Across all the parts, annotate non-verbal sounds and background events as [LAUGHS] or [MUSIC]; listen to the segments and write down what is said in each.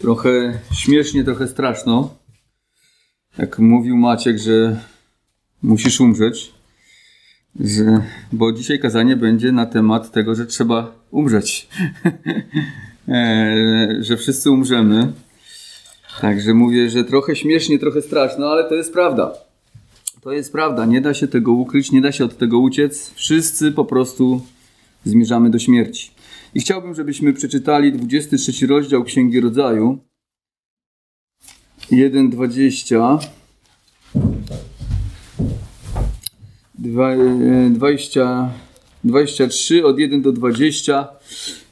Trochę śmiesznie, trochę straszno. Jak mówił Maciek, że musisz umrzeć, że, bo dzisiaj kazanie będzie na temat tego, że trzeba umrzeć. [LAUGHS] E, że wszyscy umrzemy. Także mówię, że trochę śmiesznie, trochę straszno, ale to jest prawda. To jest prawda. Nie da się tego ukryć, nie da się od tego uciec. Wszyscy po prostu zmierzamy do śmierci. I chciałbym, żebyśmy przeczytali 23 rozdział Księgi Rodzaju. 1,20 20, 23 od 1 do 20.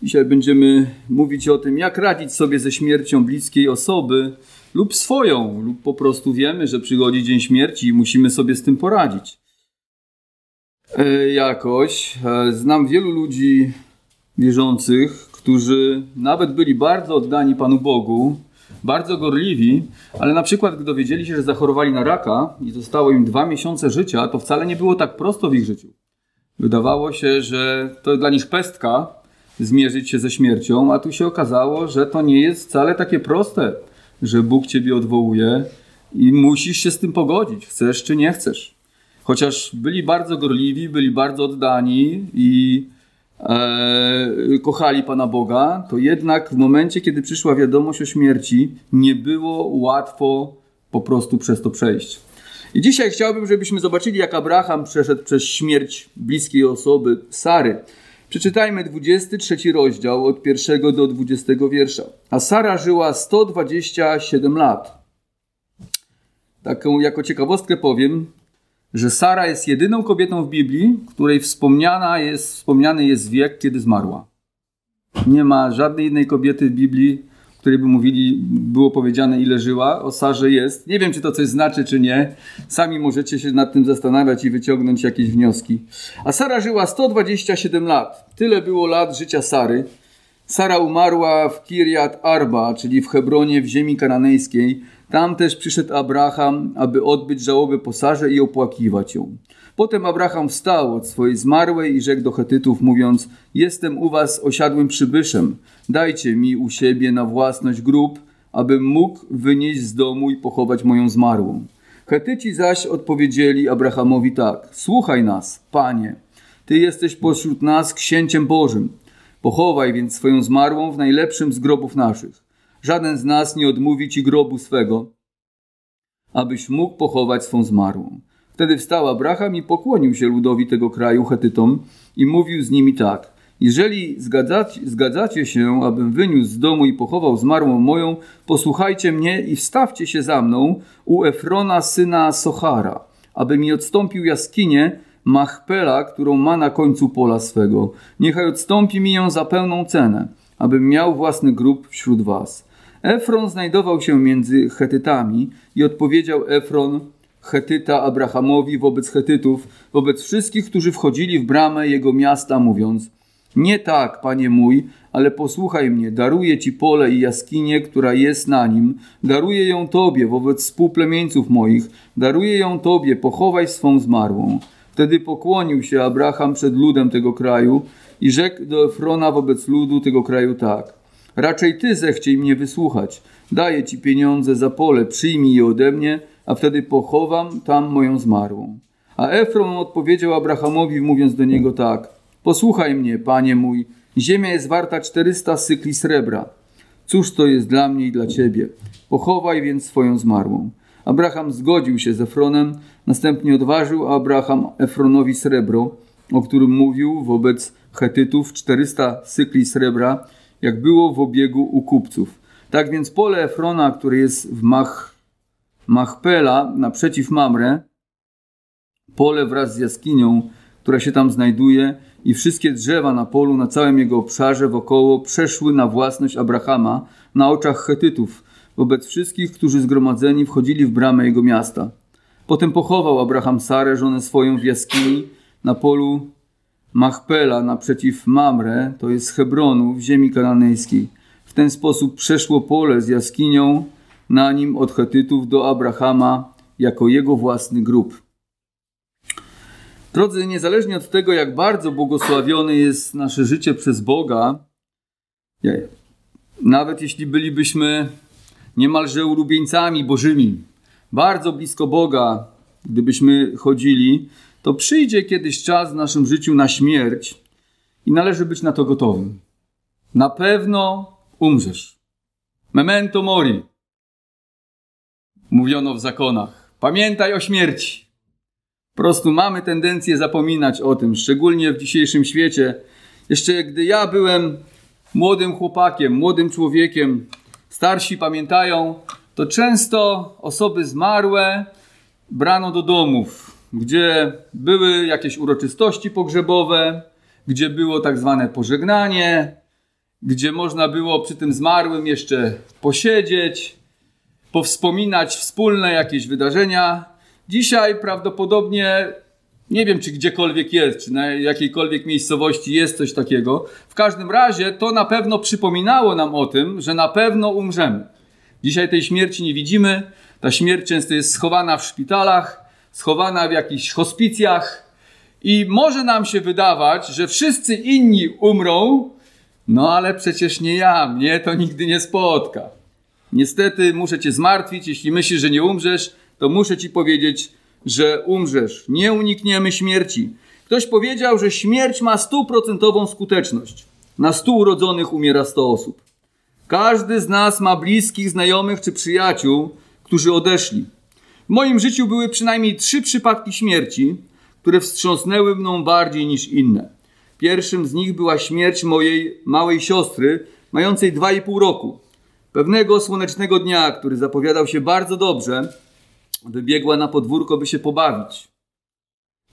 Dzisiaj będziemy mówić o tym, jak radzić sobie ze śmiercią bliskiej osoby lub swoją, lub po prostu wiemy, że przychodzi dzień śmierci i musimy sobie z tym poradzić. E, jakoś e, znam wielu ludzi wierzących, którzy nawet byli bardzo oddani Panu Bogu, bardzo gorliwi, ale na przykład gdy dowiedzieli się, że zachorowali na raka i zostało im dwa miesiące życia, to wcale nie było tak prosto w ich życiu. Wydawało się, że to dla nich pestka zmierzyć się ze śmiercią, a tu się okazało, że to nie jest wcale takie proste, że Bóg ciebie odwołuje i musisz się z tym pogodzić, chcesz czy nie chcesz. Chociaż byli bardzo gorliwi, byli bardzo oddani i kochali Pana Boga, to jednak w momencie, kiedy przyszła wiadomość o śmierci, nie było łatwo po prostu przez to przejść. I dzisiaj chciałbym, żebyśmy zobaczyli, jak Abraham przeszedł przez śmierć bliskiej osoby Sary. Przeczytajmy 23 rozdział od pierwszego do 20 wiersza. A Sara żyła 127 lat. Taką jako ciekawostkę powiem, że Sara jest jedyną kobietą w Biblii, której wspomniana jest, wspomniany jest wiek, kiedy zmarła. Nie ma żadnej innej kobiety w Biblii, której by mówili, było powiedziane, ile żyła. O Sarze jest. Nie wiem, czy to coś znaczy, czy nie. Sami możecie się nad tym zastanawiać i wyciągnąć jakieś wnioski. A Sara żyła 127 lat. Tyle było lat życia Sary. Sara umarła w Kirjat Arba, czyli w Hebronie w ziemi kananejskiej. Tam też przyszedł Abraham, aby odbyć żałobę po Sarze i opłakiwać ją. Potem Abraham wstał od swojej zmarłej i rzekł do Hetytów, mówiąc: Jestem u was osiadłym przybyszem. Dajcie mi u siebie na własność grób, abym mógł wynieść z domu i pochować moją zmarłą. Hetyci zaś odpowiedzieli Abrahamowi tak: Słuchaj nas, panie, ty jesteś pośród nas księciem Bożym. Pochowaj więc swoją zmarłą w najlepszym z grobów naszych. Żaden z nas nie odmówi ci grobu swego, abyś mógł pochować swą zmarłą. Wtedy wstał Abraham i pokłonił się ludowi tego kraju Hetytom i mówił z nimi tak. Jeżeli zgadzacie, zgadzacie się, abym wyniósł z domu i pochował zmarłą moją, posłuchajcie mnie i wstawcie się za mną u Efrona syna Sochara, aby mi odstąpił jaskinię Machpela, którą ma na końcu pola swego. Niechaj odstąpi mi ją za pełną cenę, abym miał własny grób wśród was. Efron znajdował się między Chetytami i odpowiedział Efron Chetyta Abrahamowi wobec Chetytów, wobec wszystkich, którzy wchodzili w bramę jego miasta, mówiąc: Nie tak, panie mój, ale posłuchaj mnie, daruję ci pole i jaskinię, która jest na nim, daruję ją tobie wobec współplemieńców moich, daruję ją tobie, pochowaj swą zmarłą. Wtedy pokłonił się Abraham przed ludem tego kraju i rzekł do Efrona wobec ludu tego kraju tak: Raczej ty zechciej mnie wysłuchać. Daję ci pieniądze za pole, przyjmij je ode mnie, a wtedy pochowam tam moją zmarłą. A Efron odpowiedział Abrahamowi, mówiąc do niego tak: Posłuchaj mnie, panie mój, ziemia jest warta 400 sykli srebra. Cóż to jest dla mnie i dla ciebie? Pochowaj więc swoją zmarłą. Abraham zgodził się z Efronem, następnie odważył Abraham Efronowi srebro, o którym mówił wobec Chetytów 400 sykli srebra, jak było w obiegu u kupców. Tak więc pole Efrona, które jest w Mach Machpela naprzeciw Mamre, pole wraz z jaskinią, która się tam znajduje, i wszystkie drzewa na polu, na całym jego obszarze wokoło przeszły na własność Abrahama na oczach Chetytów, wobec wszystkich, którzy zgromadzeni wchodzili w bramę jego miasta. Potem pochował Abraham Sarę, żonę swoją w jaskini na polu Machpela naprzeciw Mamre, to jest Hebronu w ziemi kananejskiej. W ten sposób przeszło pole z jaskinią na nim od Chetytów do Abrahama jako jego własny grób. Drodzy, niezależnie od tego, jak bardzo błogosławione jest nasze życie przez Boga, nawet jeśli bylibyśmy niemalże ulubieńcami bożymi, bardzo blisko Boga, gdybyśmy chodzili, to przyjdzie kiedyś czas w naszym życiu na śmierć i należy być na to gotowym. Na pewno umrzesz. Memento mori. Mówiono w zakonach. Pamiętaj o śmierci. Po prostu mamy tendencję zapominać o tym, szczególnie w dzisiejszym świecie. Jeszcze gdy ja byłem młodym chłopakiem, młodym człowiekiem, starsi pamiętają, to często osoby zmarłe brano do domów, gdzie były jakieś uroczystości pogrzebowe, gdzie było tak zwane pożegnanie, gdzie można było przy tym zmarłym jeszcze posiedzieć, powspominać wspólne jakieś wydarzenia. Dzisiaj prawdopodobnie nie wiem, czy gdziekolwiek jest, czy na jakiejkolwiek miejscowości jest coś takiego. W każdym razie to na pewno przypominało nam o tym, że na pewno umrzemy. Dzisiaj tej śmierci nie widzimy. Ta śmierć często jest schowana w szpitalach, schowana w jakichś hospicjach i może nam się wydawać, że wszyscy inni umrą, no ale przecież nie ja, mnie to nigdy nie spotka. Niestety muszę cię zmartwić, jeśli myślisz, że nie umrzesz, to muszę ci powiedzieć, że umrzesz. Nie unikniemy śmierci. Ktoś powiedział, że śmierć ma stuprocentową skuteczność. Na stu urodzonych umiera sto osób. Każdy z nas ma bliskich, znajomych czy przyjaciół, którzy odeszli. W moim życiu były przynajmniej trzy przypadki śmierci, które wstrząsnęły mną bardziej niż inne. Pierwszym z nich była śmierć mojej małej siostry, mającej dwa i pół roku. Pewnego słonecznego dnia, który zapowiadał się bardzo dobrze, wybiegła na podwórko, by się pobawić.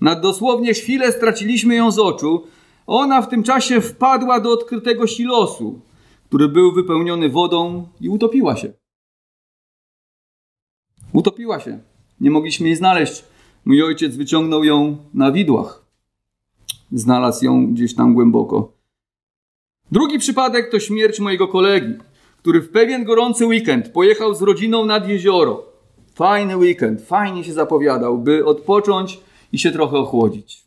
Na dosłownie chwilę straciliśmy ją z oczu. Ona w tym czasie wpadła do odkrytego silosu, który był wypełniony wodą i utopiła się. Utopiła się. Nie mogliśmy jej znaleźć. Mój ojciec wyciągnął ją na widłach. Znalazł ją gdzieś tam głęboko. Drugi przypadek to śmierć mojego kolegi, który w pewien gorący weekend pojechał z rodziną nad jezioro. Fajny weekend, fajnie się zapowiadał, by odpocząć i się trochę ochłodzić.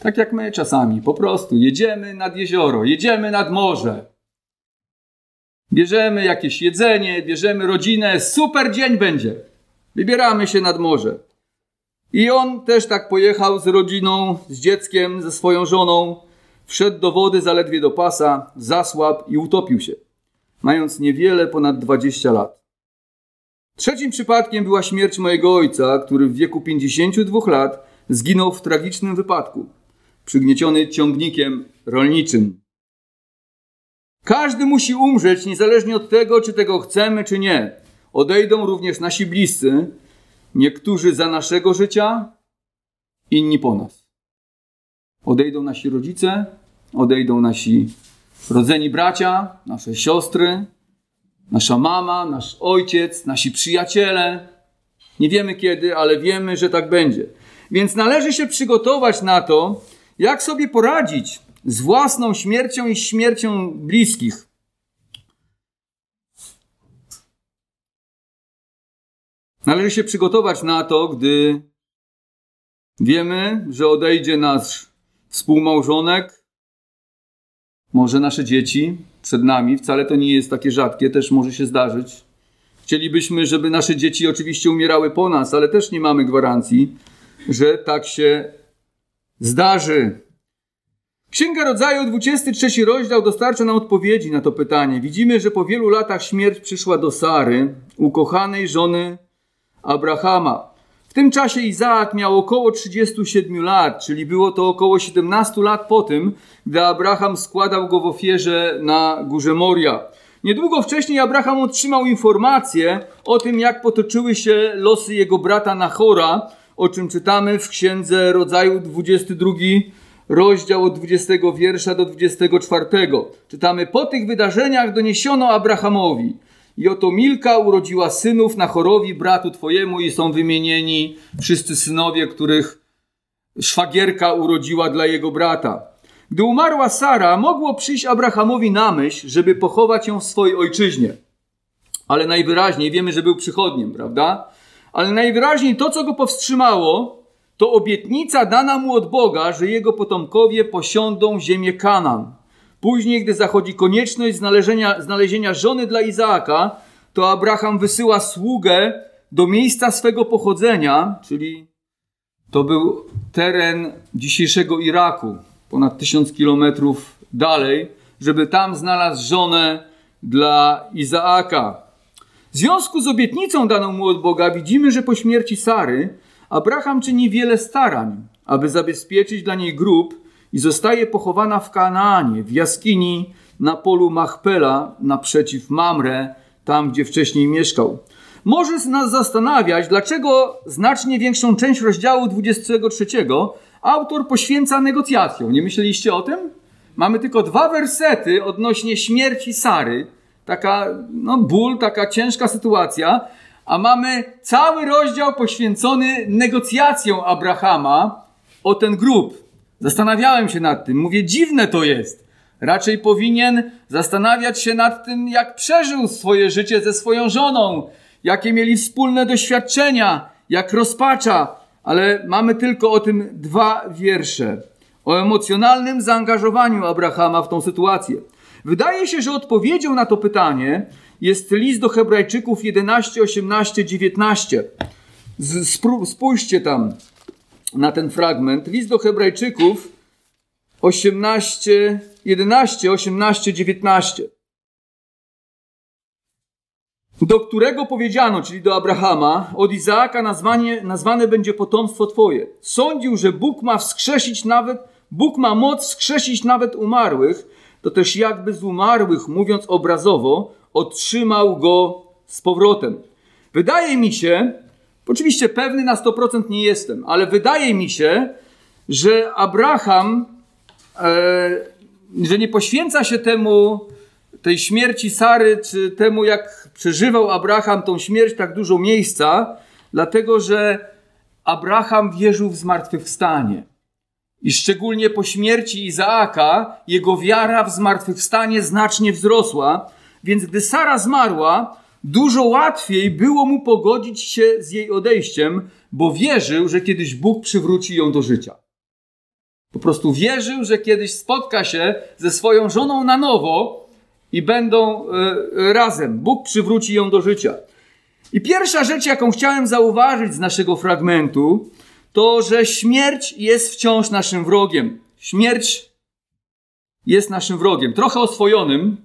Tak jak my czasami, po prostu jedziemy nad jezioro, jedziemy nad morze. Bierzemy jakieś jedzenie, bierzemy rodzinę, super dzień będzie. Wybieramy się nad morze. I on też tak pojechał z rodziną, z dzieckiem, ze swoją żoną. Wszedł do wody zaledwie do pasa, zasłabł i utopił się, mając niewiele ponad 20 lat. Trzecim przypadkiem była śmierć mojego ojca, który w wieku 52 lat zginął w tragicznym wypadku, przygnieciony ciągnikiem rolniczym. Każdy musi umrzeć, niezależnie od tego, czy tego chcemy, czy nie. Odejdą również nasi bliscy, niektórzy za naszego życia, inni po nas. Odejdą nasi rodzice, odejdą nasi rodzeni bracia, nasze siostry, nasza mama, nasz ojciec, nasi przyjaciele. Nie wiemy kiedy, ale wiemy, że tak będzie. Więc należy się przygotować na to, jak sobie poradzić z własną śmiercią i śmiercią bliskich. Należy się przygotować na to, gdy wiemy, że odejdzie nasz współmałżonek, może nasze dzieci przed nami. Wcale to nie jest takie rzadkie, też może się zdarzyć. Chcielibyśmy, żeby nasze dzieci oczywiście umierały po nas, ale też nie mamy gwarancji, że tak się zdarzy. Księga Rodzaju, 23 rozdział, dostarcza nam odpowiedzi na to pytanie. Widzimy, że po wielu latach śmierć przyszła do Sary, ukochanej żony Abrahama. W tym czasie Izaak miał około 37 lat, czyli było to około 17 lat po tym, gdy Abraham składał go w ofierze na górze Moria. Niedługo wcześniej Abraham otrzymał informację o tym, jak potoczyły się losy jego brata Nachora, o czym czytamy w Księdze Rodzaju 22 rozdział od 20 wiersza do 24. Czytamy: Po tych wydarzeniach doniesiono Abrahamowi. I oto Milka urodziła synów na chorowi bratu twojemu i są wymienieni wszyscy synowie, których szwagierka urodziła dla jego brata. Gdy umarła Sara, mogło przyjść Abrahamowi na myśl, żeby pochować ją w swojej ojczyźnie. Ale najwyraźniej wiemy, że był przychodniem, prawda? Ale najwyraźniej to, co go powstrzymało, to obietnica dana mu od Boga, że jego potomkowie posiądą ziemię Kanan. Później, gdy zachodzi konieczność znalezienia, znalezienia żony dla Izaaka, to Abraham wysyła sługę do miejsca swego pochodzenia, czyli to był teren dzisiejszego Iraku, ponad tysiąc kilometrów dalej, żeby tam znalazł żonę dla Izaaka. W związku z obietnicą daną mu od Boga widzimy, że po śmierci Sary Abraham czyni wiele starań, aby zabezpieczyć dla niej grób i zostaje pochowana w Kanaanie, w jaskini na polu Machpela naprzeciw Mamre, tam gdzie wcześniej mieszkał. Może nas zastanawiać, dlaczego znacznie większą część rozdziału 23 autor poświęca negocjacjom. Nie myśleliście o tym? Mamy tylko dwa wersety odnośnie śmierci Sary. Taka, no, ból, taka ciężka sytuacja. A mamy cały rozdział poświęcony negocjacjom Abrahama o ten grób. Zastanawiałem się nad tym. Mówię, dziwne to jest. Raczej powinien zastanawiać się nad tym, jak przeżył swoje życie ze swoją żoną, jakie mieli wspólne doświadczenia, jak rozpacza, ale mamy tylko o tym dwa wiersze. O emocjonalnym zaangażowaniu Abrahama w tą sytuację. Wydaje się, że odpowiedzią na to pytanie jest list do Hebrajczyków 11, 18, 19. Spójrzcie tam na ten fragment. List do Hebrajczyków 18, 11, 18, 19. Do którego powiedziano, czyli do Abrahama, od Izaaka nazwanie, nazwane będzie potomstwo Twoje. Sądził, że Bóg ma wskrzesić nawet, Bóg ma moc wskrzesić nawet umarłych, to też jakby z umarłych, mówiąc obrazowo, otrzymał go z powrotem. Wydaje mi się, oczywiście pewny na 100% nie jestem, ale wydaje mi się, że Abraham, e, że nie poświęca się temu, tej śmierci Sary, czy temu, jak przeżywał Abraham tą śmierć, tak dużo miejsca, dlatego że Abraham wierzył w zmartwychwstanie. I szczególnie po śmierci Izaaka jego wiara w zmartwychwstanie znacznie wzrosła, więc gdy Sara zmarła, dużo łatwiej było mu pogodzić się z jej odejściem, bo wierzył, że kiedyś Bóg przywróci ją do życia. Po prostu wierzył, że kiedyś spotka się ze swoją żoną na nowo i będą y, razem. Bóg przywróci ją do życia. I pierwsza rzecz, jaką chciałem zauważyć z naszego fragmentu, to, że śmierć jest wciąż naszym wrogiem. Śmierć jest naszym wrogiem. Trochę oswojonym,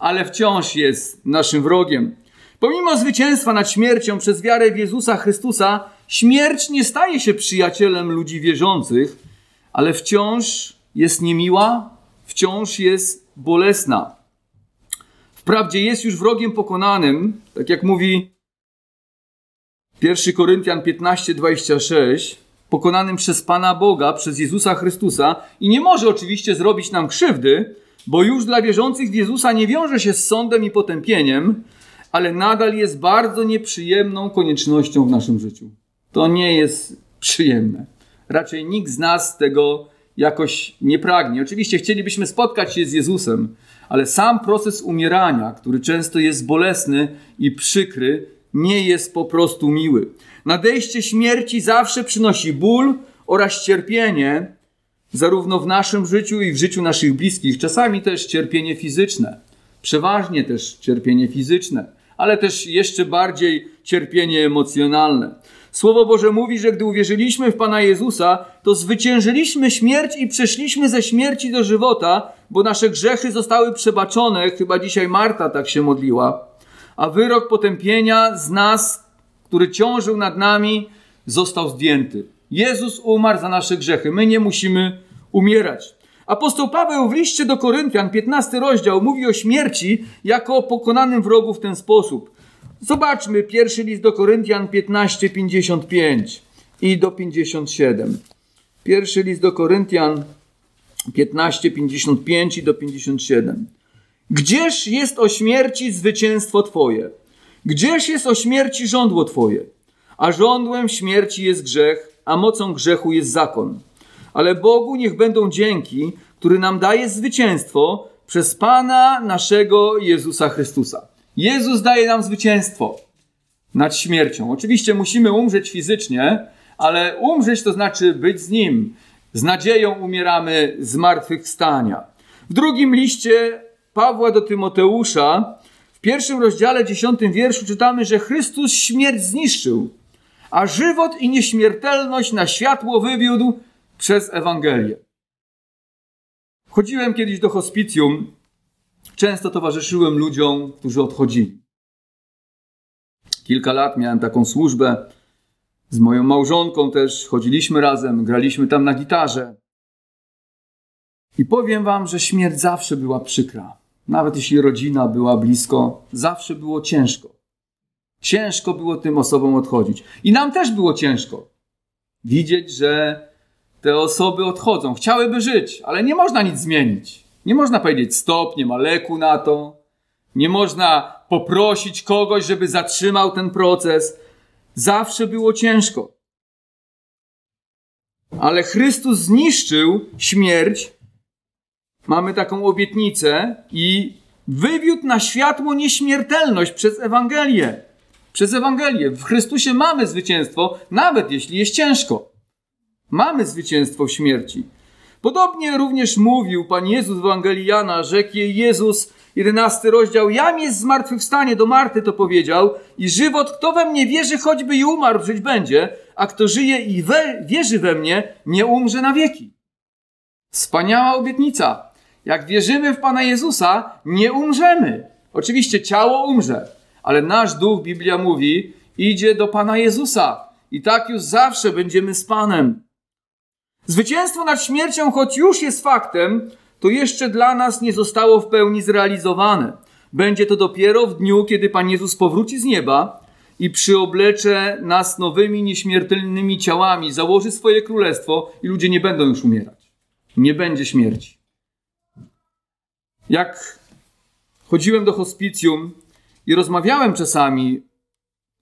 ale wciąż jest naszym wrogiem. Pomimo zwycięstwa nad śmiercią przez wiarę w Jezusa Chrystusa, śmierć nie staje się przyjacielem ludzi wierzących, ale wciąż jest niemiła, wciąż jest bolesna. Wprawdzie jest już wrogiem pokonanym, tak jak mówi 1 Koryntian 15:26, pokonanym przez Pana Boga, przez Jezusa Chrystusa i nie może oczywiście zrobić nam krzywdy, bo już dla wierzących w Jezusa nie wiąże się z sądem i potępieniem, ale nadal jest bardzo nieprzyjemną koniecznością w naszym życiu. To nie jest przyjemne. Raczej nikt z nas tego jakoś nie pragnie. Oczywiście chcielibyśmy spotkać się z Jezusem, ale sam proces umierania, który często jest bolesny i przykry, nie jest po prostu miły. Nadejście śmierci zawsze przynosi ból oraz cierpienie, zarówno w naszym życiu i w życiu naszych bliskich, czasami też cierpienie fizyczne, przeważnie też cierpienie fizyczne, ale też jeszcze bardziej cierpienie emocjonalne. Słowo Boże mówi, że gdy uwierzyliśmy w Pana Jezusa, to zwyciężyliśmy śmierć i przeszliśmy ze śmierci do żywota, bo nasze grzechy zostały przebaczone. Chyba dzisiaj Marta tak się modliła. A wyrok potępienia z nas, który ciążył nad nami, został zdjęty. Jezus umarł za nasze grzechy. My nie musimy umierać. Apostoł Paweł w liście do Koryntian, 15 rozdział, mówi o śmierci jako o pokonanym wrogu w ten sposób. Zobaczmy pierwszy list do Koryntian 15, 55 i do 57. Pierwszy list do Koryntian 15, 55 i do 57. Gdzież jest o śmierci zwycięstwo Twoje? Gdzież jest o śmierci żądło Twoje? A żądłem śmierci jest grzech, a mocą grzechu jest zakon. Ale Bogu niech będą dzięki, który nam daje zwycięstwo przez Pana naszego Jezusa Chrystusa. Jezus daje nam zwycięstwo nad śmiercią. Oczywiście musimy umrzeć fizycznie, ale umrzeć to znaczy być z Nim. Z nadzieją umieramy z martwych stania. W drugim liście Pawła do Tymoteusza, w pierwszym rozdziale, dziesiątym wierszu czytamy, że Chrystus śmierć zniszczył, a żywot i nieśmiertelność na światło wywiódł przez Ewangelię. Chodziłem kiedyś do hospicjum, często towarzyszyłem ludziom, którzy odchodzili. Kilka lat miałem taką służbę. Z moją małżonką też chodziliśmy razem, graliśmy tam na gitarze. I powiem wam, że śmierć zawsze była przykra. Nawet jeśli rodzina była blisko, zawsze było ciężko. Ciężko było tym osobom odchodzić. I nam też było ciężko. Widzieć, że te osoby odchodzą, chciałyby żyć, ale nie można nic zmienić. Nie można powiedzieć stop, nie ma leku na to. Nie można poprosić kogoś, żeby zatrzymał ten proces. Zawsze było ciężko. Ale Chrystus zniszczył śmierć. Mamy taką obietnicę i wywiódł na światło nieśmiertelność przez Ewangelię. Przez Ewangelię. W Chrystusie mamy zwycięstwo, nawet jeśli jest ciężko. Mamy zwycięstwo w śmierci. Podobnie również mówił Pan Jezus w Ewangelii Jana, rzekł jej Jezus, 11 rozdział, jam jest zmartwychwstanie, do Marty to powiedział, i żywot, kto we mnie wierzy, choćby i umarł, żyć będzie, a kto żyje i we, wierzy we mnie, nie umrze na wieki. Wspaniała obietnica. Jak wierzymy w Pana Jezusa, nie umrzemy. Oczywiście ciało umrze, ale nasz duch, Biblia mówi, idzie do Pana Jezusa. I tak już zawsze będziemy z Panem. Zwycięstwo nad śmiercią, choć już jest faktem, to jeszcze dla nas nie zostało w pełni zrealizowane. Będzie to dopiero w dniu, kiedy Pan Jezus powróci z nieba i przyoblecze nas nowymi, nieśmiertelnymi ciałami, założy swoje królestwo i ludzie nie będą już umierać. Nie będzie śmierci. Jak chodziłem do hospicjum i rozmawiałem czasami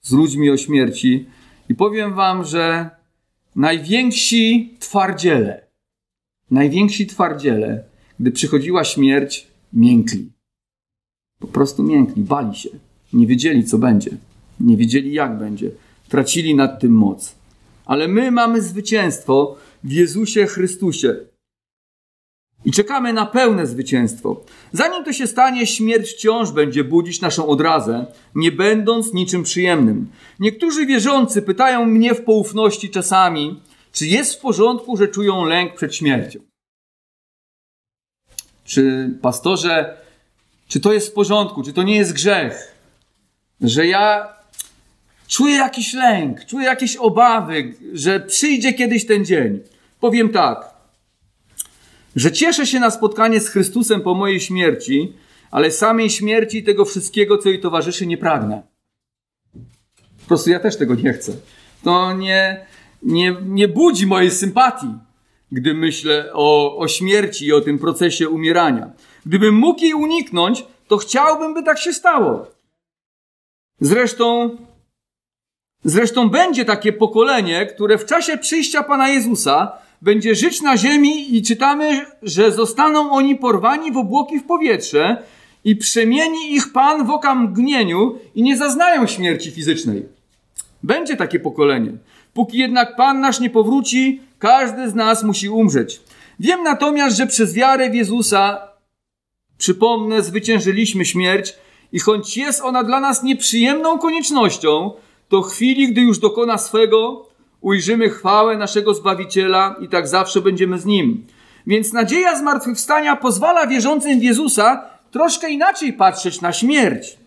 z ludźmi o śmierci, i powiem Wam, że najwięksi twardziele, najwięksi twardziele, gdy przychodziła śmierć, miękli. Po prostu miękli, bali się. Nie wiedzieli, co będzie. Nie wiedzieli, jak będzie. Tracili nad tym moc. Ale my mamy zwycięstwo w Jezusie Chrystusie. I czekamy na pełne zwycięstwo. Zanim to się stanie, śmierć wciąż będzie budzić naszą odrazę, nie będąc niczym przyjemnym. Niektórzy wierzący pytają mnie w poufności czasami, czy jest w porządku, że czują lęk przed śmiercią. Czy pastorze, czy to jest w porządku, czy to nie jest grzech, że ja czuję jakiś lęk, czuję jakieś obawy, że przyjdzie kiedyś ten dzień. Powiem tak że cieszę się na spotkanie z Chrystusem po mojej śmierci, ale samej śmierci tego wszystkiego, co jej towarzyszy, nie pragnę. Po prostu ja też tego nie chcę. To nie, nie, nie budzi mojej sympatii, gdy myślę o, o śmierci i o tym procesie umierania. Gdybym mógł jej uniknąć, to chciałbym, by tak się stało. Zresztą, zresztą będzie takie pokolenie, które w czasie przyjścia Pana Jezusa będzie żyć na ziemi i czytamy, że zostaną oni porwani w obłoki w powietrze i przemieni ich Pan w okamgnieniu i nie zaznają śmierci fizycznej. Będzie takie pokolenie. Póki jednak Pan nasz nie powróci, każdy z nas musi umrzeć. Wiem natomiast, że przez wiarę w Jezusa, przypomnę, zwyciężyliśmy śmierć i choć jest ona dla nas nieprzyjemną koniecznością, to chwili, gdy już dokona swego, ujrzymy chwałę naszego Zbawiciela i tak zawsze będziemy z Nim. Więc nadzieja zmartwychwstania pozwala wierzącym w Jezusa troszkę inaczej patrzeć na śmierć.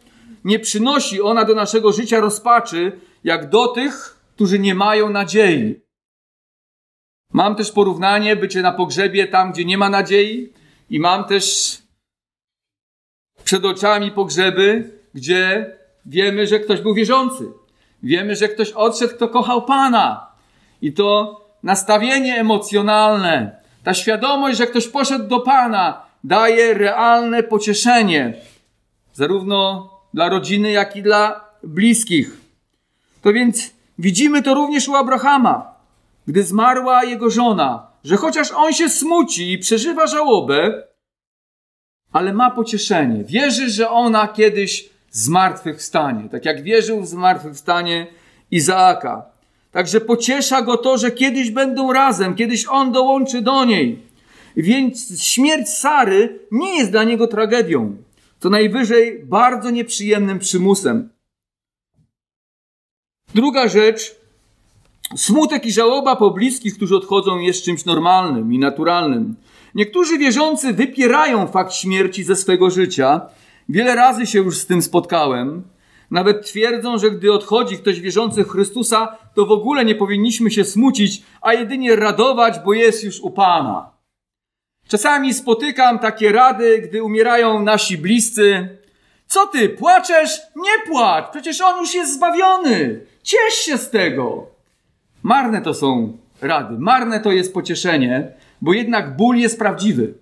Nie przynosi ona do naszego życia rozpaczy, jak do tych, którzy nie mają nadziei. Mam też porównanie bycie na pogrzebie tam, gdzie nie ma nadziei, i mam też przed oczami pogrzeby, gdzie wiemy, że ktoś był wierzący. Wiemy, że ktoś odszedł, kto kochał Pana. I to nastawienie emocjonalne, ta świadomość, że ktoś poszedł do Pana, daje realne pocieszenie, zarówno dla rodziny, jak i dla bliskich. To więc widzimy to również u Abrahama, gdy zmarła jego żona, że chociaż on się smuci i przeżywa żałobę, ale ma pocieszenie. Wierzy, że ona kiedyś zmartwychwstanie, tak jak wierzył w zmartwychwstanie Izaaka. Także pociesza go to, że kiedyś będą razem, kiedyś on dołączy do niej. Więc śmierć Sary nie jest dla niego tragedią. To najwyżej bardzo nieprzyjemnym przymusem. Druga rzecz, smutek i żałoba po bliskich, którzy odchodzą, jest czymś normalnym i naturalnym. Niektórzy wierzący wypierają fakt śmierci ze swego życia. Wiele razy się już z tym spotkałem. Nawet twierdzą, że gdy odchodzi ktoś wierzący w Chrystusa, to w ogóle nie powinniśmy się smucić, a jedynie radować, bo jest już u Pana. Czasami spotykam takie rady, gdy umierają nasi bliscy. Co ty, płaczesz? Nie płacz, przecież on już jest zbawiony. Ciesz się z tego. Marne to są rady, marne to jest pocieszenie, bo jednak ból jest prawdziwy.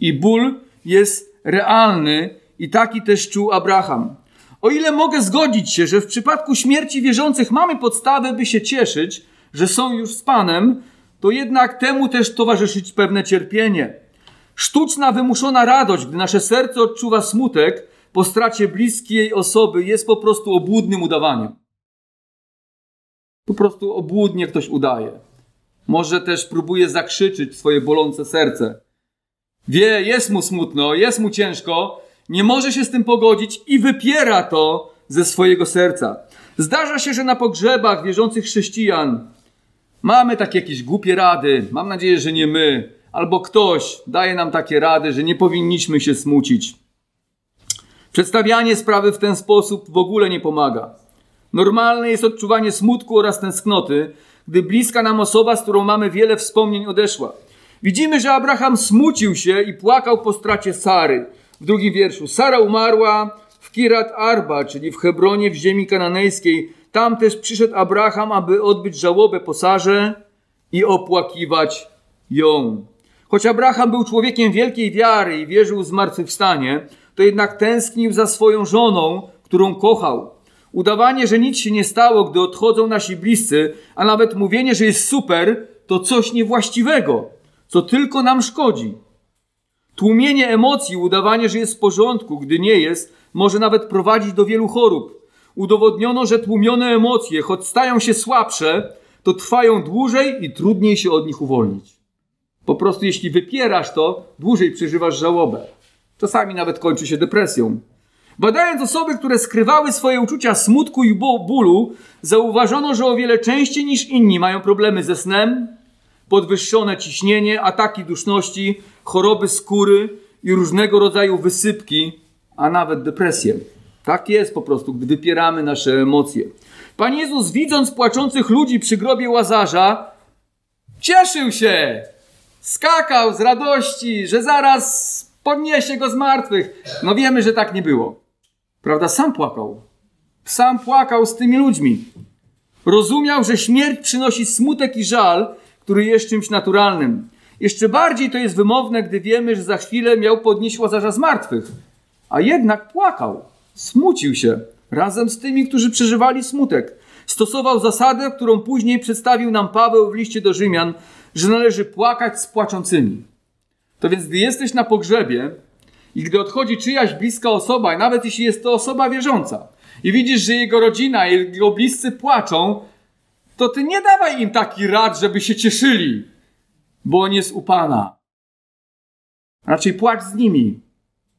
I ból jest realny i taki też czuł Abraham. O ile mogę zgodzić się, że w przypadku śmierci wierzących mamy podstawę, by się cieszyć, że są już z Panem, to jednak temu też towarzyszyć pewne cierpienie. Sztuczna, wymuszona radość, gdy nasze serce odczuwa smutek po stracie bliskiej osoby, jest po prostu obłudnym udawaniem. Po prostu obłudnie ktoś udaje. Może też próbuje zakrzyczyć swoje bolące serce. Wie, jest mu smutno, jest mu ciężko, nie może się z tym pogodzić i wypiera to ze swojego serca. Zdarza się, że na pogrzebach wierzących chrześcijan mamy takie jakieś głupie rady. Mam nadzieję, że nie my, albo ktoś daje nam takie rady, że nie powinniśmy się smucić. Przedstawianie sprawy w ten sposób w ogóle nie pomaga. Normalne jest odczuwanie smutku oraz tęsknoty, gdy bliska nam osoba, z którą mamy wiele wspomnień, odeszła. Widzimy, że Abraham smucił się i płakał po stracie Sary. W drugim wierszu. Sara umarła w Kirat Arba, czyli w Hebronie w ziemi kananejskiej. Tam też przyszedł Abraham, aby odbyć żałobę po Sarze i opłakiwać ją. Choć Abraham był człowiekiem wielkiej wiary i wierzył w zmartwychwstanie, to jednak tęsknił za swoją żoną, którą kochał. Udawanie, że nic się nie stało, gdy odchodzą nasi bliscy, a nawet mówienie, że jest super, to coś niewłaściwego, co tylko nam szkodzi. Tłumienie emocji, udawanie, że jest w porządku, gdy nie jest, może nawet prowadzić do wielu chorób. Udowodniono, że tłumione emocje, choć stają się słabsze, to trwają dłużej i trudniej się od nich uwolnić. Po prostu jeśli wypierasz to, dłużej przeżywasz żałobę. Czasami nawet kończy się depresją. Badając osoby, które skrywały swoje uczucia smutku i bólu, zauważono, że o wiele częściej niż inni mają problemy ze snem, podwyższone ciśnienie, ataki duszności, choroby skóry i różnego rodzaju wysypki, a nawet depresję. Tak jest po prostu, gdy wypieramy nasze emocje. Pan Jezus, widząc płaczących ludzi przy grobie łazarza, cieszył się, skakał z radości, że zaraz podniesie go z martwych. No wiemy, że tak nie było. Prawda? Sam płakał. Sam płakał z tymi ludźmi. Rozumiał, że śmierć przynosi smutek i żal, który jest czymś naturalnym. Jeszcze bardziej to jest wymowne, gdy wiemy, że za chwilę miał podnieść Łazarza z martwych. A jednak płakał, smucił się razem z tymi, którzy przeżywali smutek. Stosował zasadę, którą później przedstawił nam Paweł w liście do Rzymian, że należy płakać z płaczącymi. To więc, gdy jesteś na pogrzebie i gdy odchodzi czyjaś bliska osoba, nawet jeśli jest to osoba wierząca, i widzisz, że jego rodzina i jego bliscy płaczą, to ty nie dawaj im taki rad, żeby się cieszyli, bo on jest u Pana. Raczej płacz z nimi,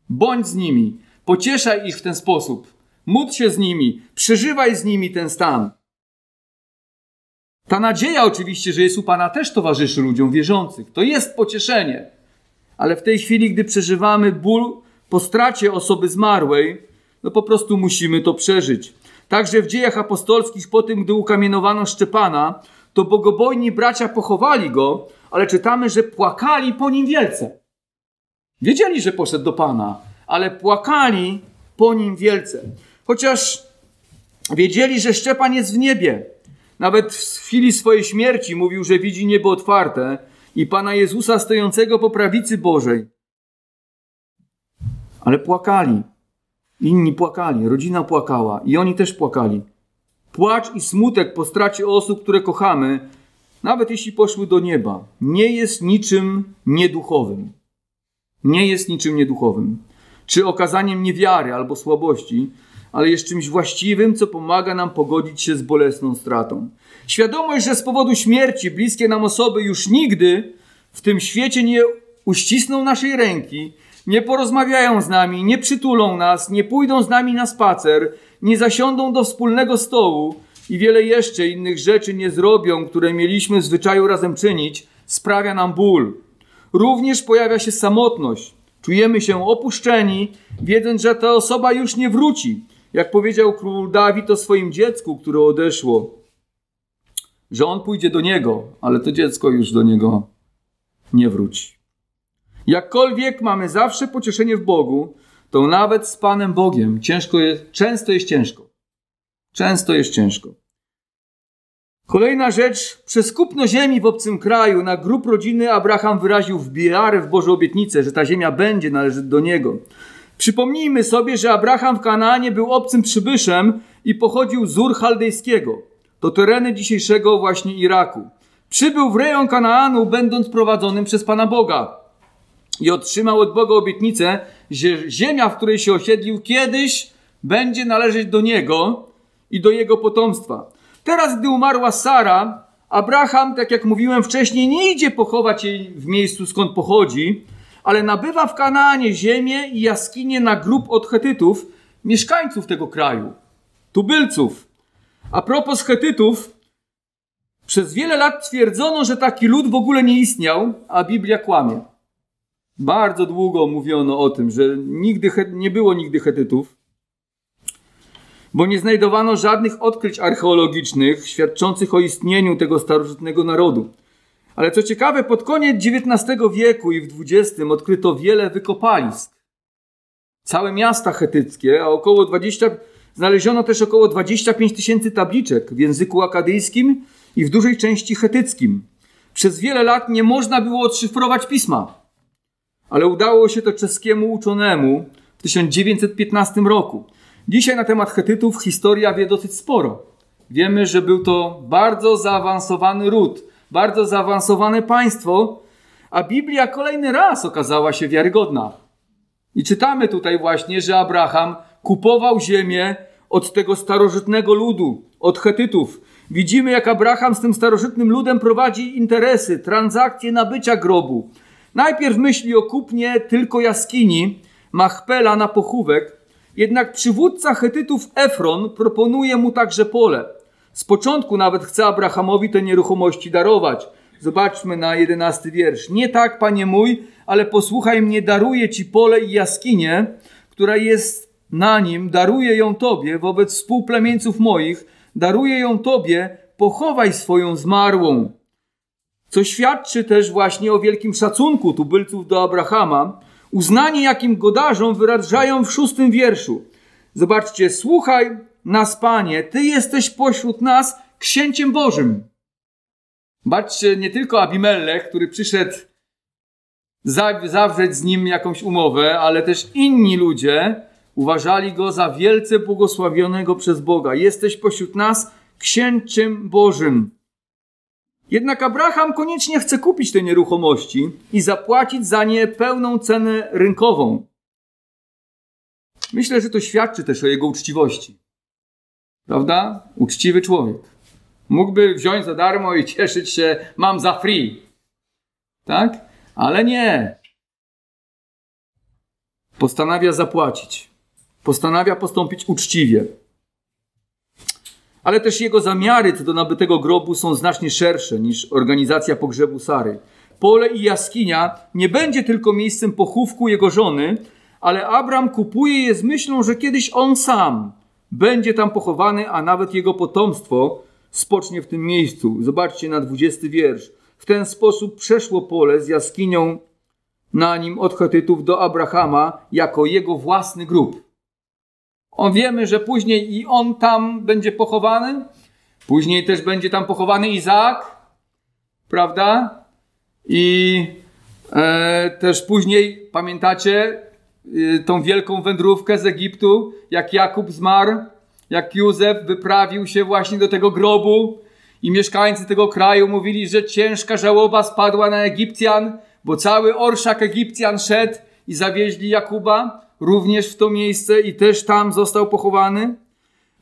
bądź z nimi, pocieszaj ich w ten sposób, módl się z nimi, przeżywaj z nimi ten stan. Ta nadzieja oczywiście, że jest u Pana też towarzyszy ludziom wierzących. To jest pocieszenie. Ale w tej chwili, gdy przeżywamy ból po stracie osoby zmarłej, no po prostu musimy to przeżyć. Także w dziejach apostolskich, po tym, gdy ukamienowano Szczepana, to bogobojni bracia pochowali go, ale czytamy, że płakali po nim wielce. Wiedzieli, że poszedł do Pana, ale płakali po nim wielce. Chociaż wiedzieli, że Szczepan jest w niebie. Nawet w chwili swojej śmierci mówił, że widzi niebo otwarte i Pana Jezusa stojącego po prawicy Bożej. Ale płakali. Inni płakali, rodzina płakała i oni też płakali. Płacz i smutek po stracie osób, które kochamy, nawet jeśli poszły do nieba, nie jest niczym nieduchowym. Nie jest niczym nieduchowym. Czy okazaniem niewiary albo słabości, ale jest czymś właściwym, co pomaga nam pogodzić się z bolesną stratą. Świadomość, że z powodu śmierci bliskie nam osoby już nigdy w tym świecie nie uścisną naszej ręki, nie porozmawiają z nami, nie przytulą nas, nie pójdą z nami na spacer, nie zasiądą do wspólnego stołu i wiele jeszcze innych rzeczy nie zrobią, które mieliśmy w zwyczaju razem czynić, sprawia nam ból. Również pojawia się samotność. Czujemy się opuszczeni, wiedząc, że ta osoba już nie wróci. Jak powiedział król Dawid o swoim dziecku, które odeszło, że on pójdzie do niego, ale to dziecko już do niego nie wróci. Jakkolwiek mamy zawsze pocieszenie w Bogu, to nawet z Panem Bogiem ciężko jest, często jest ciężko. Często jest ciężko. Kolejna rzecz. Przez kupno ziemi w obcym kraju na grób rodziny Abraham wyraził wiarę w Boże obietnicę, że ta ziemia będzie należeć do niego. Przypomnijmy sobie, że Abraham w Kanaanie był obcym przybyszem i pochodził z Ur Chaldejskiego. To tereny dzisiejszego właśnie Iraku. Przybył w rejon Kanaanu, będąc prowadzonym przez Pana Boga. I otrzymał od Boga obietnicę, że ziemia, w której się osiedlił, kiedyś będzie należeć do niego i do jego potomstwa. Teraz, gdy umarła Sara, Abraham, tak jak mówiłem wcześniej, nie idzie pochować jej w miejscu, skąd pochodzi, ale nabywa w Kanaanie ziemię i jaskinie na grób od Hetytów, mieszkańców tego kraju, tubylców. A propos Hetytów, przez wiele lat twierdzono, że taki lud w ogóle nie istniał, a Biblia kłamie. Bardzo długo mówiono o tym, że nigdy nie było nigdy Hetytów bo nie znajdowano żadnych odkryć archeologicznych świadczących o istnieniu tego starożytnego narodu. Ale co ciekawe, pod koniec XIX wieku i w XX odkryto wiele wykopalisk. Całe miasta chetyckie, a około 20, znaleziono też około 25 tysięcy tabliczek w języku akadyjskim i w dużej części chetyckim. Przez wiele lat nie można było odszyfrować pisma, ale udało się to czeskiemu uczonemu w 1915 roku. Dzisiaj na temat Hetytów historia wie dosyć sporo. Wiemy, że był to bardzo zaawansowany ród, bardzo zaawansowane państwo, a Biblia kolejny raz okazała się wiarygodna. I czytamy tutaj właśnie, że Abraham kupował ziemię od tego starożytnego ludu, od Hetytów. Widzimy, jak Abraham z tym starożytnym ludem prowadzi interesy, transakcje nabycia grobu. Najpierw myśli o kupnie tylko jaskini, Machpela na pochówek, jednak przywódca Hetytów Efron proponuje mu także pole. Z początku nawet chce Abrahamowi te nieruchomości darować. Zobaczmy na jedenasty wiersz. Nie tak, panie mój, ale posłuchaj mnie, daruję ci pole i jaskinię, która jest na nim, daruję ją tobie wobec współplemieńców moich, daruję ją tobie, pochowaj swoją zmarłą. Co świadczy też właśnie o wielkim szacunku tubylców do Abrahama, Uznanie, jakim go wyrażają w szóstym wierszu. Zobaczcie, słuchaj nas, Panie, Ty jesteś pośród nas księciem Bożym. Baczcie, nie tylko Abimelech, który przyszedł zawrzeć z nim jakąś umowę, ale też inni ludzie uważali go za wielce błogosławionego przez Boga. Jesteś pośród nas księciem Bożym. Jednak Abraham koniecznie chce kupić te nieruchomości i zapłacić za nie pełną cenę rynkową. Myślę, że to świadczy też o jego uczciwości. Prawda? Uczciwy człowiek. Mógłby wziąć za darmo i cieszyć się, mam za free. Tak? Ale nie. Postanawia zapłacić. Postanawia postąpić uczciwie ale też jego zamiary co do nabytego grobu są znacznie szersze niż organizacja pogrzebu Sary. Pole i jaskinia nie będzie tylko miejscem pochówku jego żony, ale Abram kupuje je z myślą, że kiedyś on sam będzie tam pochowany, a nawet jego potomstwo spocznie w tym miejscu. Zobaczcie na 20 wiersz. W ten sposób przeszło pole z jaskinią na nim od Chetytów do Abrahama jako jego własny grób. On wiemy, że później i on tam będzie pochowany. Później też będzie tam pochowany Izaak, prawda? I e, też później pamiętacie e, tą wielką wędrówkę z Egiptu, jak Jakub zmarł, jak Józef wyprawił się właśnie do tego grobu i mieszkańcy tego kraju mówili, że ciężka żałoba spadła na Egipcjan, bo cały orszak Egipcjan szedł i zawieźli Jakuba również w to miejsce i też tam został pochowany?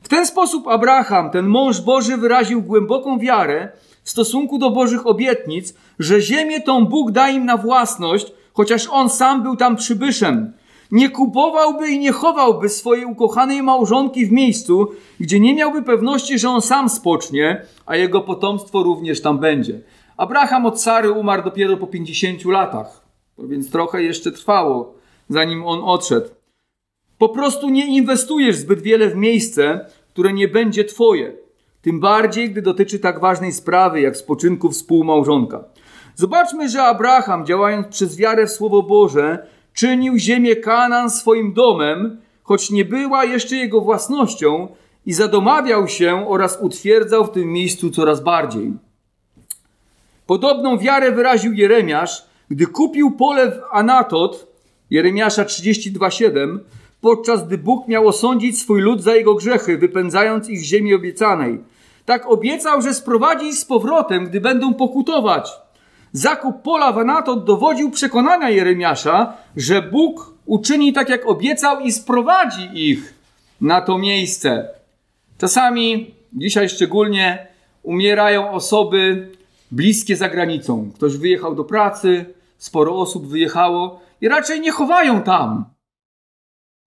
W ten sposób Abraham, ten mąż Boży, wyraził głęboką wiarę w stosunku do Bożych obietnic, że ziemię tą Bóg da im na własność, chociaż on sam był tam przybyszem. Nie kupowałby i nie chowałby swojej ukochanej małżonki w miejscu, gdzie nie miałby pewności, że on sam spocznie, a jego potomstwo również tam będzie. Abraham od Sary umarł dopiero po 50 latach, więc trochę jeszcze trwało, zanim on odszedł. Po prostu nie inwestujesz zbyt wiele w miejsce, które nie będzie twoje. Tym bardziej, gdy dotyczy tak ważnej sprawy, jak spoczynku współmałżonka. Zobaczmy, że Abraham, działając przez wiarę w Słowo Boże, czynił ziemię Kanaan swoim domem, choć nie była jeszcze jego własnością i zadomawiał się oraz utwierdzał w tym miejscu coraz bardziej. Podobną wiarę wyraził Jeremiasz, gdy kupił pole w Anatot, Jeremiasza 32,7, podczas gdy Bóg miał osądzić swój lud za jego grzechy, wypędzając ich z ziemi obiecanej. Tak obiecał, że sprowadzi ich z powrotem, gdy będą pokutować. Zakup pola w Anatot dowodził przekonania Jeremiasza, że Bóg uczyni tak, jak obiecał i sprowadzi ich na to miejsce. Czasami, dzisiaj szczególnie, umierają osoby bliskie za granicą. Ktoś wyjechał do pracy, sporo osób wyjechało i raczej nie chowają tam.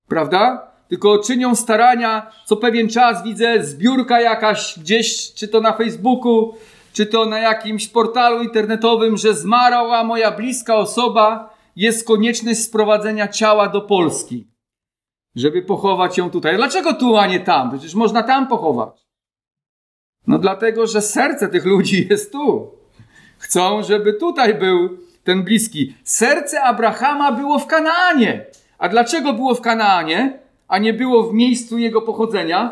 Prawda? Tylko czynią starania, co pewien czas widzę, zbiórka jakaś gdzieś, czy to na Facebooku, czy to na jakimś portalu internetowym, że zmarła moja bliska osoba, jest konieczność sprowadzenia ciała do Polski, żeby pochować ją tutaj. Dlaczego tu, a nie tam? Przecież można tam pochować. No dlatego, że serce tych ludzi jest tu. Chcą, żeby tutaj był ten bliski. Serce Abrahama było w Kanaanie. A dlaczego było w Kanaanie, a nie było w miejscu jego pochodzenia?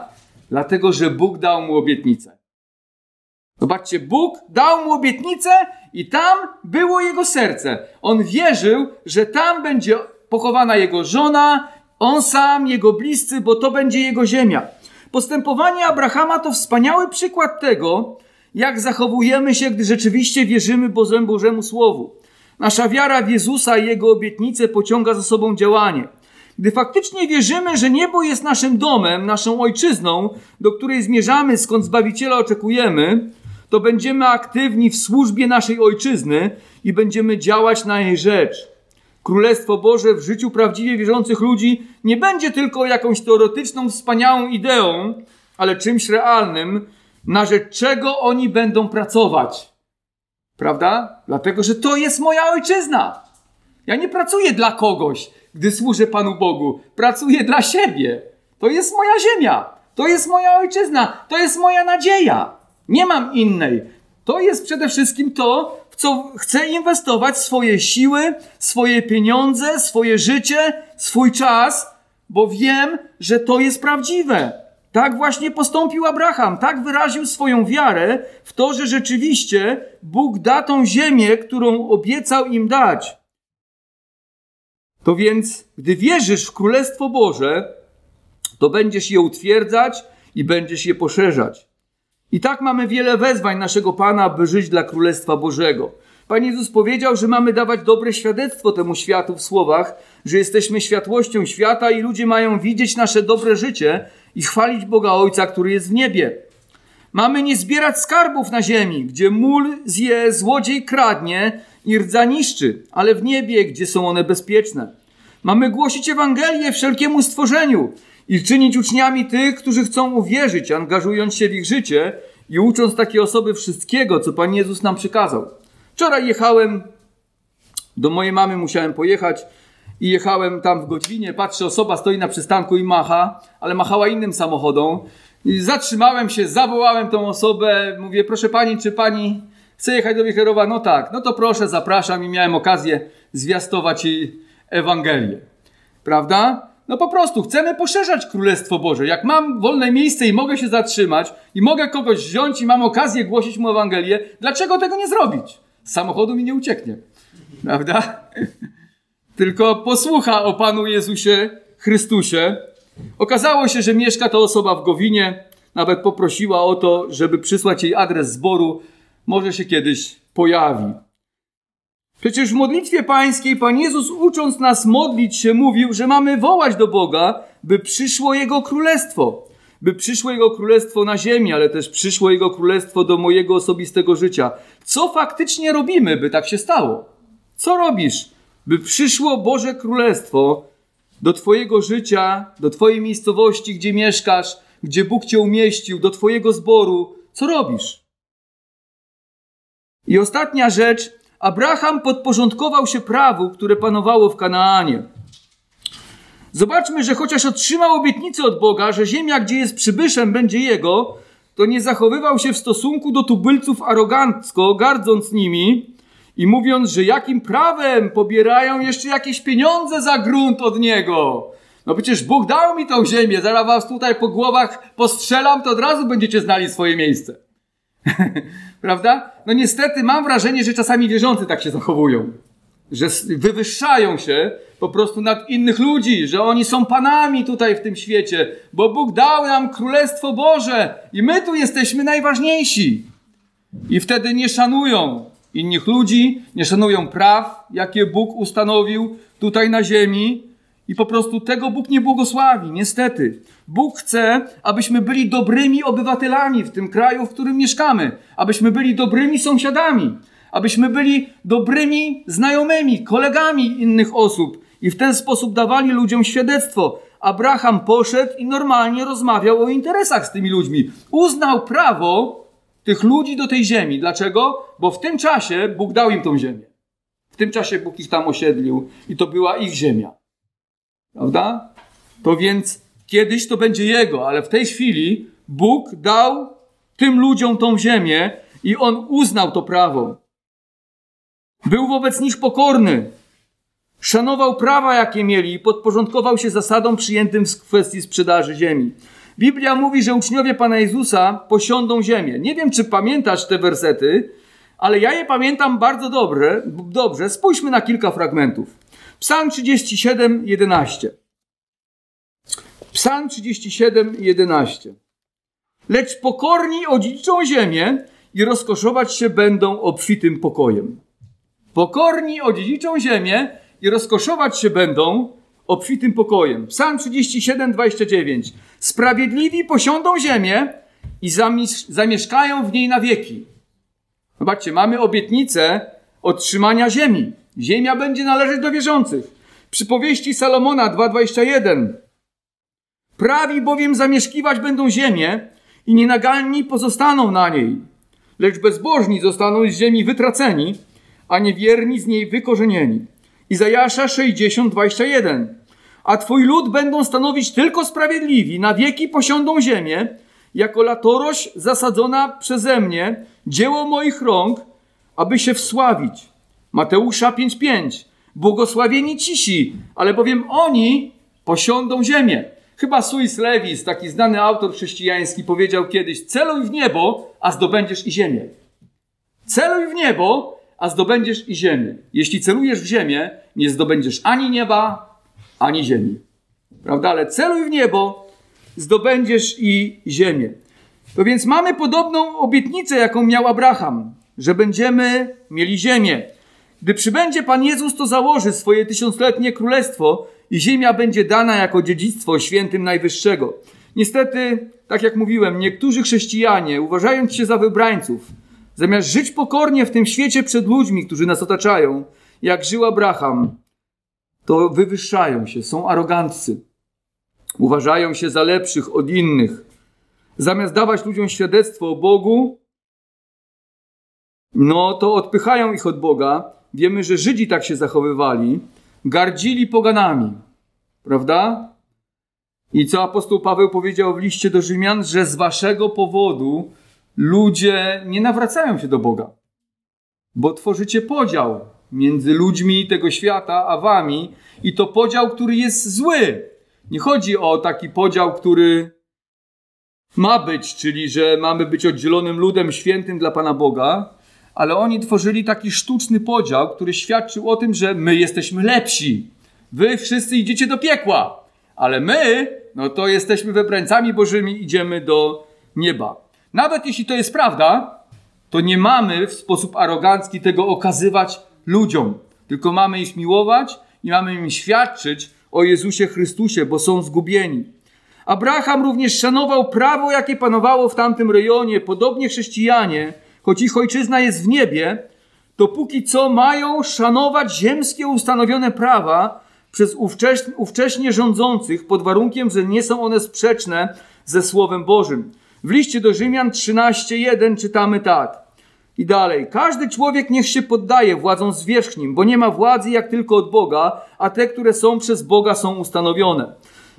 Dlatego, że Bóg dał mu obietnicę. Zobaczcie, Bóg dał mu obietnicę i tam było jego serce. On wierzył, że tam będzie pochowana jego żona, on sam, jego bliscy, bo to będzie jego ziemia. Postępowanie Abrahama to wspaniały przykład tego, jak zachowujemy się, gdy rzeczywiście wierzymy Bożemu, Bożemu Słowu. Nasza wiara w Jezusa i Jego obietnice pociąga za sobą działanie. Gdy faktycznie wierzymy, że niebo jest naszym domem, naszą ojczyzną, do której zmierzamy, skąd Zbawiciela oczekujemy, to będziemy aktywni w służbie naszej ojczyzny i będziemy działać na jej rzecz. Królestwo Boże w życiu prawdziwie wierzących ludzi nie będzie tylko jakąś teoretyczną, wspaniałą ideą, ale czymś realnym, na rzecz czego oni będą pracować. Prawda? Dlatego, że to jest moja ojczyzna. Ja nie pracuję dla kogoś, gdy służę Panu Bogu. Pracuję dla siebie. To jest moja ziemia. To jest moja ojczyzna. To jest moja nadzieja. Nie mam innej. To jest przede wszystkim to, w co chcę inwestować swoje siły, swoje pieniądze, swoje życie, swój czas, bo wiem, że to jest prawdziwe. Tak właśnie postąpił Abraham, tak wyraził swoją wiarę w to, że rzeczywiście Bóg da tą ziemię, którą obiecał im dać. To więc, gdy wierzysz w Królestwo Boże, to będziesz je utwierdzać i będziesz je poszerzać. I tak mamy wiele wezwań naszego Pana, by żyć dla Królestwa Bożego. Pan Jezus powiedział, że mamy dawać dobre świadectwo temu światu w słowach, że jesteśmy światłością świata i ludzie mają widzieć nasze dobre życie i chwalić Boga Ojca, który jest w niebie. Mamy nie zbierać skarbów na ziemi, gdzie mól zje, złodziej kradnie i rdza niszczy, ale w niebie, gdzie są one bezpieczne. Mamy głosić Ewangelię wszelkiemu stworzeniu i czynić uczniami tych, którzy chcą uwierzyć, angażując się w ich życie i ucząc takie osoby wszystkiego, co Pan Jezus nam przykazał. Wczoraj jechałem do mojej mamy, musiałem pojechać i jechałem tam w Godzinie, patrzę, osoba stoi na przystanku i macha, ale machała innym samochodom. I zatrzymałem się, zawołałem tą osobę, mówię, proszę pani, czy pani chce jechać do Wicherowa? No tak, no to proszę, zapraszam i miałem okazję zwiastować jej Ewangelię. Prawda? No po prostu chcemy poszerzać Królestwo Boże. Jak mam wolne miejsce i mogę się zatrzymać i mogę kogoś wziąć i mam okazję głosić mu Ewangelię, dlaczego tego nie zrobić? Samochodu mi nie ucieknie. Prawda? Tylko posłucha o Panu Jezusie Chrystusie. Okazało się, że mieszka ta osoba w Gowinie. Nawet poprosiła o to, żeby przysłać jej adres zboru. Może się kiedyś pojawi. Przecież w modlitwie pańskiej Pan Jezus ucząc nas modlić się mówił, że mamy wołać do Boga, by przyszło Jego Królestwo. By przyszło Jego Królestwo na ziemi, ale też przyszło Jego Królestwo do mojego osobistego życia. Co faktycznie robimy, by tak się stało? Co robisz by przyszło Boże Królestwo do Twojego życia, do Twojej miejscowości, gdzie mieszkasz, gdzie Bóg Cię umieścił, do Twojego zboru, co robisz? I ostatnia rzecz, Abraham podporządkował się prawu, które panowało w Kanaanie. Zobaczmy, że chociaż otrzymał obietnicę od Boga, że ziemia, gdzie jest przybyszem, będzie jego, to nie zachowywał się w stosunku do tubylców arogancko, gardząc nimi i mówiąc, że jakim prawem pobierają jeszcze jakieś pieniądze za grunt od niego. No przecież Bóg dał mi tą ziemię, zaraz was tutaj po głowach postrzelam, to od razu będziecie znali swoje miejsce. [LAUGHS] Prawda? No niestety mam wrażenie, że czasami wierzący tak się zachowują. Że wywyższają się po prostu nad innych ludzi, że oni są panami tutaj w tym świecie, bo Bóg dał nam Królestwo Boże i my tu jesteśmy najważniejsi. I wtedy nie szanują innych ludzi, nie szanują praw, jakie Bóg ustanowił tutaj na ziemi i po prostu tego Bóg nie błogosławi, niestety. Bóg chce, abyśmy byli dobrymi obywatelami w tym kraju, w którym mieszkamy, abyśmy byli dobrymi sąsiadami, abyśmy byli dobrymi znajomymi, kolegami innych osób i w ten sposób dawali ludziom świadectwo. Abraham poszedł i normalnie rozmawiał o interesach z tymi ludźmi. Uznał prawo tych ludzi do tej ziemi. Dlaczego? Bo w tym czasie Bóg dał im tą ziemię. W tym czasie Bóg ich tam osiedlił i to była ich ziemia. Prawda? To więc kiedyś to będzie jego, ale w tej chwili Bóg dał tym ludziom tą ziemię i on uznał to prawo. Był wobec nich pokorny. Szanował prawa, jakie mieli i podporządkował się zasadom przyjętym w kwestii sprzedaży ziemi. Biblia mówi, że uczniowie Pana Jezusa posiądą ziemię. Nie wiem, czy pamiętasz te wersety, ale ja je pamiętam bardzo dobrze. dobrze. Spójrzmy na kilka fragmentów. Psalm 37, 11. Psalm 37, 11. Lecz pokorni odziedziczą ziemię i rozkoszować się będą obfitym pokojem. Pokorni odziedziczą ziemię i rozkoszować się będą obfitym pokojem. Psalm 37, 29. Sprawiedliwi posiądą ziemię i zamieszkają w niej na wieki. Zobaczcie, mamy obietnicę otrzymania ziemi. Ziemia będzie należeć do wierzących. Przypowieści Salomona 2,21. Prawi bowiem zamieszkiwać będą ziemię i nienagalni pozostaną na niej. Lecz bezbożni zostaną z ziemi wytraceni, a niewierni z niej wykorzenieni. Izajasza 60:21. A twój lud będą stanowić tylko sprawiedliwi, na wieki posiądą ziemię, jako latorość zasadzona przeze mnie, dzieło moich rąk, aby się wsławić. Mateusza 5:5. Błogosławieni cisi, ale bowiem oni posiądą ziemię. Chyba Suis Lewis, taki znany autor chrześcijański, powiedział kiedyś: celuj w niebo, a zdobędziesz i ziemię. Celuj w niebo, a zdobędziesz i ziemię. Jeśli celujesz w ziemię, nie zdobędziesz ani nieba, ani ziemi. Prawda? Ale celuj w niebo, zdobędziesz i ziemię. To więc mamy podobną obietnicę, jaką miał Abraham, że będziemy mieli ziemię. Gdy przybędzie Pan Jezus, to założy swoje tysiącletnie królestwo i ziemia będzie dana jako dziedzictwo świętym Najwyższego. Niestety, tak jak mówiłem, niektórzy chrześcijanie, uważając się za wybrańców, Zamiast żyć pokornie w tym świecie przed ludźmi, którzy nas otaczają, jak żył Abraham, to wywyższają się, są aroganccy. Uważają się za lepszych od innych. Zamiast dawać ludziom świadectwo o Bogu, no to odpychają ich od Boga. Wiemy, że Żydzi tak się zachowywali, gardzili poganami, prawda? I co apostoł Paweł powiedział w liście do Rzymian, że z waszego powodu ludzie nie nawracają się do Boga, bo tworzycie podział między ludźmi tego świata a wami i to podział, który jest zły. Nie chodzi o taki podział, który ma być, czyli że mamy być oddzielonym ludem świętym dla Pana Boga, ale oni tworzyli taki sztuczny podział, który świadczył o tym, że my jesteśmy lepsi. Wy wszyscy idziecie do piekła, ale my, no to jesteśmy wybrańcami Bożymi, idziemy do nieba. Nawet jeśli to jest prawda, to nie mamy w sposób arogancki tego okazywać ludziom, tylko mamy ich miłować i mamy im świadczyć o Jezusie Chrystusie, bo są zgubieni. Abraham również szanował prawo, jakie panowało w tamtym rejonie. Podobnie chrześcijanie, choć ich ojczyzna jest w niebie, to póki co mają szanować ziemskie ustanowione prawa przez ówcześnie, rządzących pod warunkiem, że nie są one sprzeczne ze Słowem Bożym. W liście do Rzymian 13:1 czytamy tak. I dalej. Każdy człowiek niech się poddaje władzom zwierzchnim, bo nie ma władzy jak tylko od Boga, a te, które są przez Boga są ustanowione.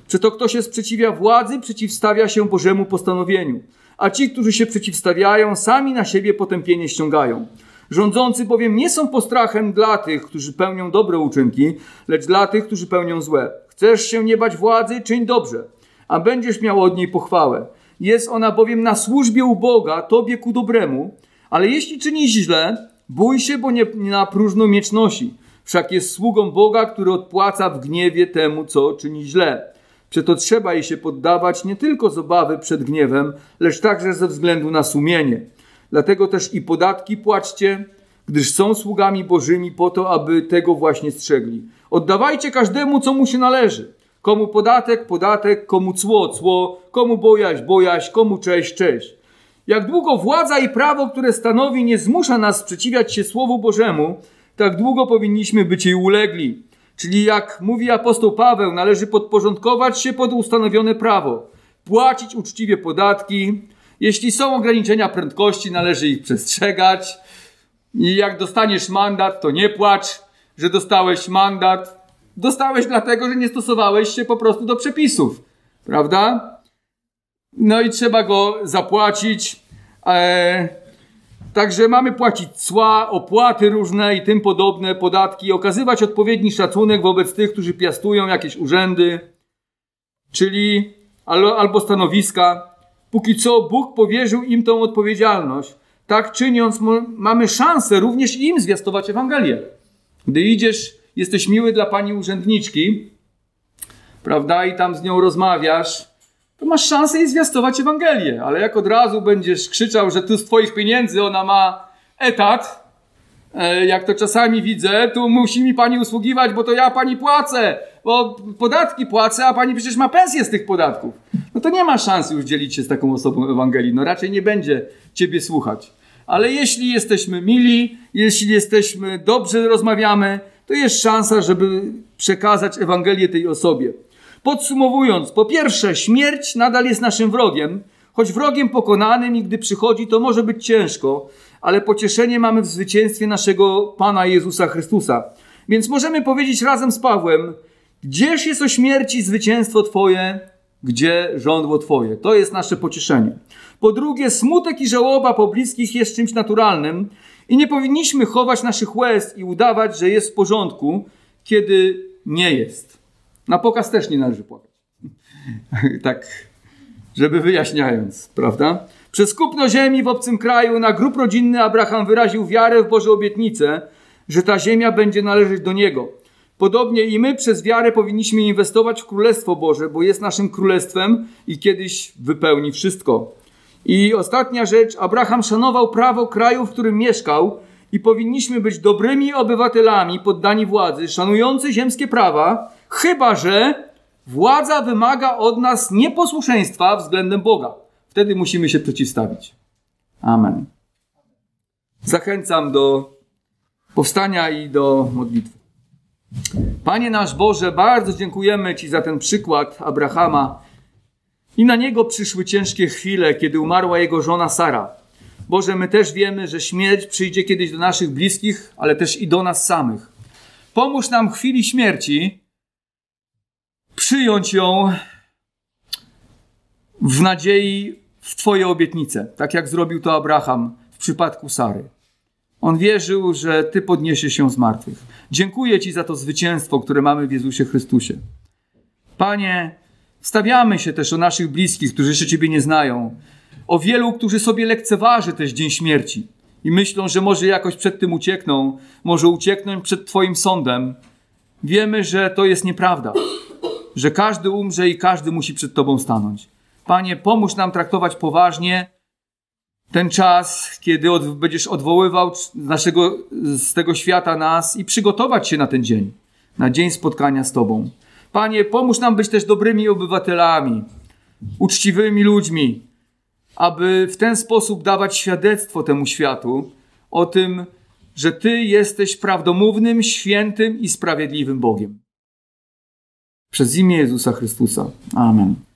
Czy to kto się sprzeciwia władzy, przeciwstawia się Bożemu postanowieniu. A ci, którzy się przeciwstawiają, sami na siebie potępienie ściągają. Rządzący bowiem nie są postrachem dla tych, którzy pełnią dobre uczynki, lecz dla tych, którzy pełnią złe. Chcesz się nie bać władzy, czyń dobrze, a będziesz miał od niej pochwałę. Jest ona bowiem na służbie u Boga, tobie ku dobremu, ale jeśli czyni źle, bój się, bo nie, nie na próżno miecz nosi. Wszak jest sługą Boga, który odpłaca w gniewie temu, co czyni źle. Przeto trzeba jej się poddawać nie tylko z obawy przed gniewem, lecz także ze względu na sumienie. Dlatego też i podatki płaćcie, gdyż są sługami Bożymi po to, aby tego właśnie strzegli. Oddawajcie każdemu, co mu się należy. Komu podatek, podatek, komu cło, cło, komu bojaź, bojaź, komu cześć, cześć. Jak długo władza i prawo, które stanowi, nie zmusza nas sprzeciwiać się Słowu Bożemu, tak długo powinniśmy być jej ulegli. Czyli jak mówi apostoł Paweł, należy podporządkować się pod ustanowione prawo, płacić uczciwie podatki. Jeśli są ograniczenia prędkości, należy ich przestrzegać. I jak dostaniesz mandat, to nie płacz, że dostałeś mandat. Dostałeś dlatego, że nie stosowałeś się po prostu do przepisów, prawda? No i trzeba go zapłacić. Eee, Także mamy płacić cła, opłaty różne i tym podobne, podatki, okazywać odpowiedni szacunek wobec tych, którzy piastują jakieś urzędy, czyli albo stanowiska. Póki co Bóg powierzył im tą odpowiedzialność. Tak czyniąc, mamy szansę również im zwiastować Ewangelię. Gdy idziesz, jesteś miły dla pani urzędniczki, prawda, i tam z nią rozmawiasz, to masz szansę jej zwiastować Ewangelię. Ale jak od razu będziesz krzyczał, że tu z Twoich pieniędzy ona ma etat, e, jak to czasami widzę, tu musi mi pani usługiwać, bo to ja pani płacę, bo podatki płacę, a pani przecież ma pensję z tych podatków. No to nie ma szansy już dzielić się z taką osobą Ewangelii. No raczej nie będzie ciebie słuchać. Ale jeśli jesteśmy mili, jeśli jesteśmy dobrze rozmawiamy, to jest szansa, żeby przekazać Ewangelię tej osobie. Podsumowując, po pierwsze, śmierć nadal jest naszym wrogiem, choć wrogiem pokonanym i gdy przychodzi, to może być ciężko, ale pocieszenie mamy w zwycięstwie naszego Pana Jezusa Chrystusa. Więc możemy powiedzieć razem z Pawłem, gdzież jest o śmierci zwycięstwo Twoje, gdzie żądło Twoje. To jest nasze pocieszenie. Po drugie, smutek i żałoba po bliskich jest czymś naturalnym i nie powinniśmy chować naszych łez i udawać, że jest w porządku, kiedy nie jest. Na pokaz też nie należy płakać. [LAUGHS] tak, żeby wyjaśniając, prawda? Przez kupno ziemi w obcym kraju na grób rodzinny Abraham wyraził wiarę w Boże obietnicę, że ta ziemia będzie należeć do niego. Podobnie i my przez wiarę powinniśmy inwestować w Królestwo Boże, bo jest naszym królestwem i kiedyś wypełni wszystko. I ostatnia rzecz, Abraham szanował prawo kraju, w którym mieszkał i powinniśmy być dobrymi obywatelami poddani władzy, szanujący ziemskie prawa, Chyba, że władza wymaga od nas nieposłuszeństwa względem Boga. Wtedy musimy się przeciwstawić. Amen. Zachęcam do powstania i do modlitwy. Panie nasz Boże, bardzo dziękujemy Ci za ten przykład Abrahama. I na niego przyszły ciężkie chwile, kiedy umarła jego żona Sara. Boże, my też wiemy, że śmierć przyjdzie kiedyś do naszych bliskich, ale też i do nas samych. Pomóż nam w chwili śmierci przyjąć ją w nadziei w Twoje obietnice, tak jak zrobił to Abraham w przypadku Sary. On wierzył, że Ty podniesiesz się z martwych. Dziękuję Ci za to zwycięstwo, które mamy w Jezusie Chrystusie. Panie, stawiamy się też o naszych bliskich, którzy jeszcze Ciebie nie znają, o wielu, którzy sobie lekceważy też dzień śmierci i myślą, że może jakoś przed tym uciekną, może uciekną przed Twoim sądem. Wiemy, że to jest nieprawda że każdy umrze i każdy musi przed Tobą stanąć. Panie, pomóż nam traktować poważnie ten czas, kiedy od, będziesz odwoływał z, naszego, z tego świata nas i przygotować się na ten dzień, na dzień spotkania z Tobą. Panie, pomóż nam być też dobrymi obywatelami, uczciwymi ludźmi, aby w ten sposób dawać świadectwo temu światu o tym, że Ty jesteś prawdomównym, świętym i sprawiedliwym Bogiem. Przez imię Jezusa Chrystusa. Amen.